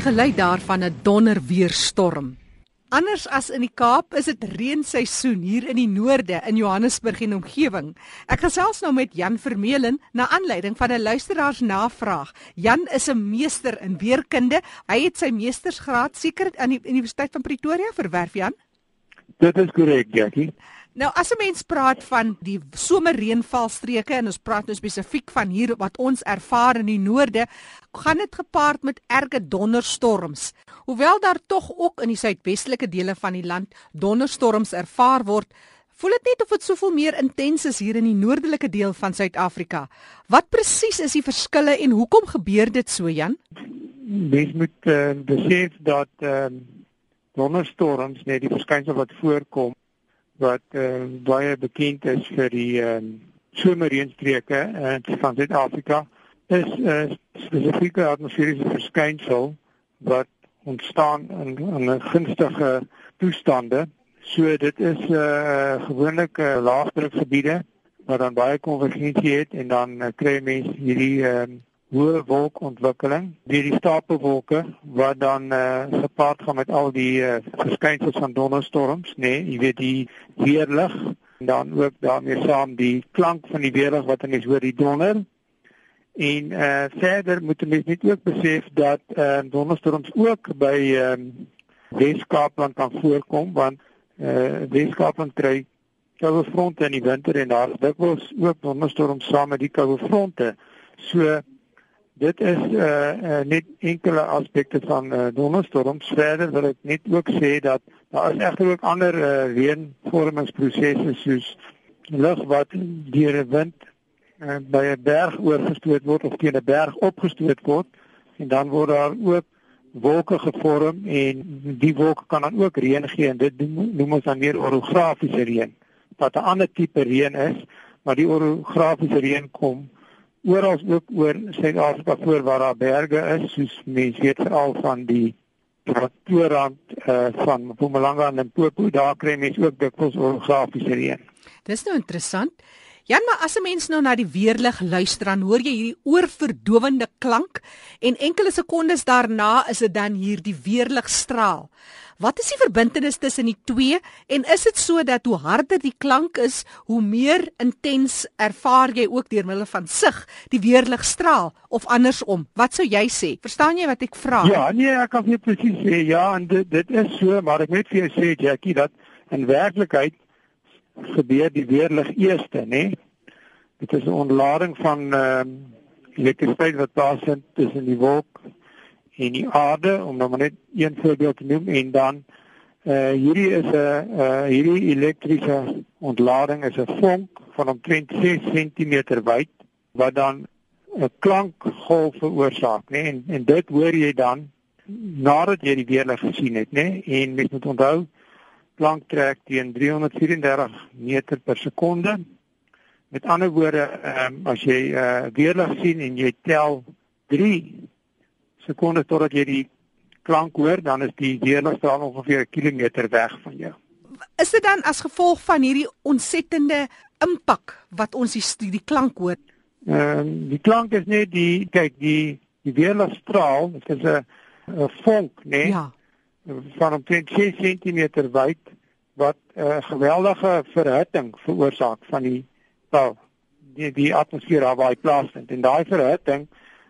geluid daarvan 'n donderweerstorm. Anders as in die Kaap is dit reenseisoen hier in die noorde in Johannesburg en omgewing. Ek gesels nou met Jan Vermeulen na aanleiding van 'n luisteraars navraag. Jan is 'n meester in weerkunde. Hy het sy meestersgraad seker aan die Universiteit van Pretoria verwerf, Jan. Dit is korrek, Jackie. Nou as 'n mens praat van die somerreënvalstreke en ons praat nou spesifiek van hier wat ons ervaar in die noorde, gaan dit gepaard met erge donderstorms. Hoewel daar tog ook in die suidwestelike dele van die land donderstorms ervaar word, voel dit net of dit soveel meer intens is hier in die noordelike deel van Suid-Afrika. Wat presies is die verskille en hoekom gebeur dit so, Jan? Mens moet uh, besef dat uh, donderstorms net die verskynsel wat voorkom wat uh, baie bekend is vir die um, somerreënstreke in uh, van Suid-Afrika is 'n uh, spesifieke atmosferiese verskynsel wat ontstaan in 'n gunstige toestande. So dit is 'n uh, gewone uh, laagdrukgebiede wat dan baie konvergensie het en dan uh, kry mense hierdie uh, hoë wolkontwikkeling deur die stapelwolke wat dan uh, gepaard gaan met al die uh, verskynsels van donderstorms, nê, nee, jy weet die weerlig en dan ook daarmee saam die klank van die weerlig wat mense hoor die donder. En uh, verder moet mense net ook besef dat uh, donderstorms ook by um, Weskaapland kan voorkom want uh, Weskaapland kry koue fronte in die winter en daar is dikwels ook donderstorms saam met die koue fronte. So dit is uh, uh net enkele aspekte van uh, donderstorms. Verder wil ek net ook sê dat daar is egter ook ander uh, reënvormingsprosesse soos lug wat deur 'n wind uh, by 'n berg oorgestoot word of teen 'n berg opgestoot word en dan word daar ook wolke gevorm en die wolke kan dan ook reën gee en dit noem ons dan meer orografiese reën wat 'n ander tipe reën is maar die orografiese reën kom oral ook oor Suid-Afrika voor waar daar berge is, soos mense weet veral van die Pretoria uh, van Mpumalanga en Limpopo, daar kry mense ook dikwels orografiese reën. Dis nou interessant. Jan, maar as 'n mens nou na die weerlig luister, dan hoor jy hierdie oorverdowende klank en enkele sekondes daarna is dit dan hier die weerlig straal. Wat is die verbintenis tussen die twee en is dit so dat hoe harder die klank is, hoe meer intens ervaar jy ook deur middel van sig die weerlig straal of andersom? Wat sou jy sê? Verstaan jy wat ek vra? Ja, nee, ek kan nie presies sê ja, en dit dit is so, maar ek net vir jou sê Jackie dat in werklikheid gebeur die weerlig eerste, né? Dit is 'n ontlading van ehm um, elektrisiteit wat plaasvind tussen die wolk en die aarde om nou net een voorbeeld te noem en dan uh hierdie is 'n uh hierdie elektriese ontlading is 'n vonk van omtrent 6 cm wyd wat dan 'n klankgolf veroorsaak nê en en dit hoor jy dan nadat jy die weerlig gesien het nê en mens moet onthou klank trek teen 334 meter per sekonde met ander woorde um, as jy uh weerlig sien en jy tel 3 sekondes totdat jy die klank hoor, dan is die weerligstraal ongeveer 'n kilometer weg van jou. Is dit dan as gevolg van hierdie ontsettende impak wat ons die die klank hoor? Ehm um, die klank is net die kyk die die weerligstraal, dit is 'n 'n vonk, né? Nee, ja. Van omtrent 6 cm wyd wat 'n uh, geweldige verhitting veroorsaak van die wel die die atmosfeer waar hy plaasvind en daai verhitting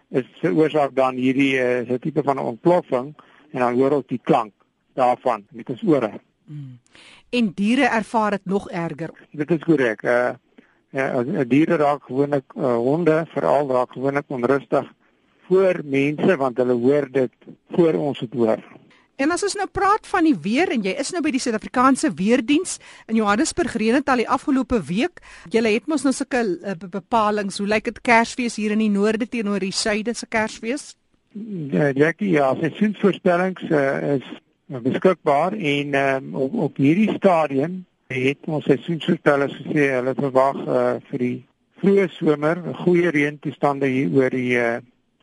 is veroorsaak dan hierdie uh, so tipe van ontploffing en dan hoor ons die klank daarvan met ons ore. Mm. En diere ervaar dit nog erger. Dit is korrek. Uh ja, diere raak gewoonlik uh, honde veral raak gewoonlik onrustig voor mense want hulle hoor dit voor ons het hoor. En as ons nou praat van die weer en jy is nou by die Suid-Afrikaanse Weerdiens in Johannesburg reën dit al die afgelope week. Julle het mos nou sulke uh, bepalinge. Hoe lyk dit Kersfees hier in die noorde teenoor die suide se Kersfees? Ja, Jackie, ja, se seisoensvoorspellings uh, is beskikbaar en um, op, op hierdie stadium het ons seisoensvoorspellers gesê hulle verwag uh, vir die vroeë somer goeie reëntoestande hier oor die uh,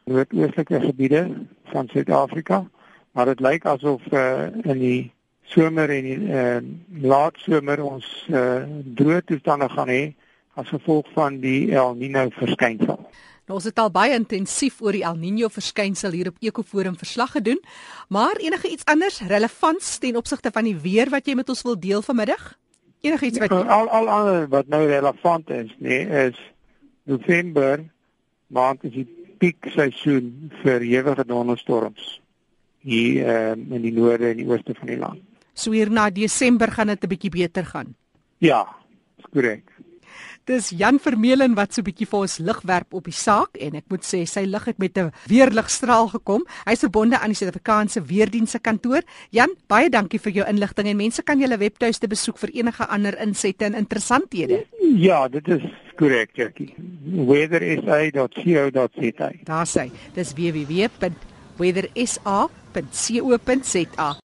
noordoostelike gebiede van Suid-Afrika maar dit lyk asof uh, in die somer en die uh, laat somer ons uh, droë toestande gaan hê as gevolg van die El Niño verskynsel. Nou, ons het al baie intensief oor die El Niño verskynsel hier op Ekoforum verslag gedoen, maar enige iets anders relevants ten opsigte van die weer wat jy met ons wil deel vanmiddag? Enige iets wat ja, al al ander wat nou relevant is, nee, is November maand is die piekseisoen vir ewige donderstorms hier um, in die noorde en die ooste van die land. So hier na Desember gaan dit 'n bietjie beter gaan. Ja, korrek. Dis Jan Vermeulen wat so 'n bietjie vir ons lig werp op die saak en ek moet sê sy lig het met 'n weerligstraal gekom. Hy's verbonde aan die Suid-Afrikaanse Weerdienste kantoor. Jan, baie dankie vir jou inligting en mense kan julle webtuiste besoek vir enige ander insette en interessanthede. Ja, dit is korrek, Jackie. weathersa.co.za. Daar sê, dis www.weathersa.co.za.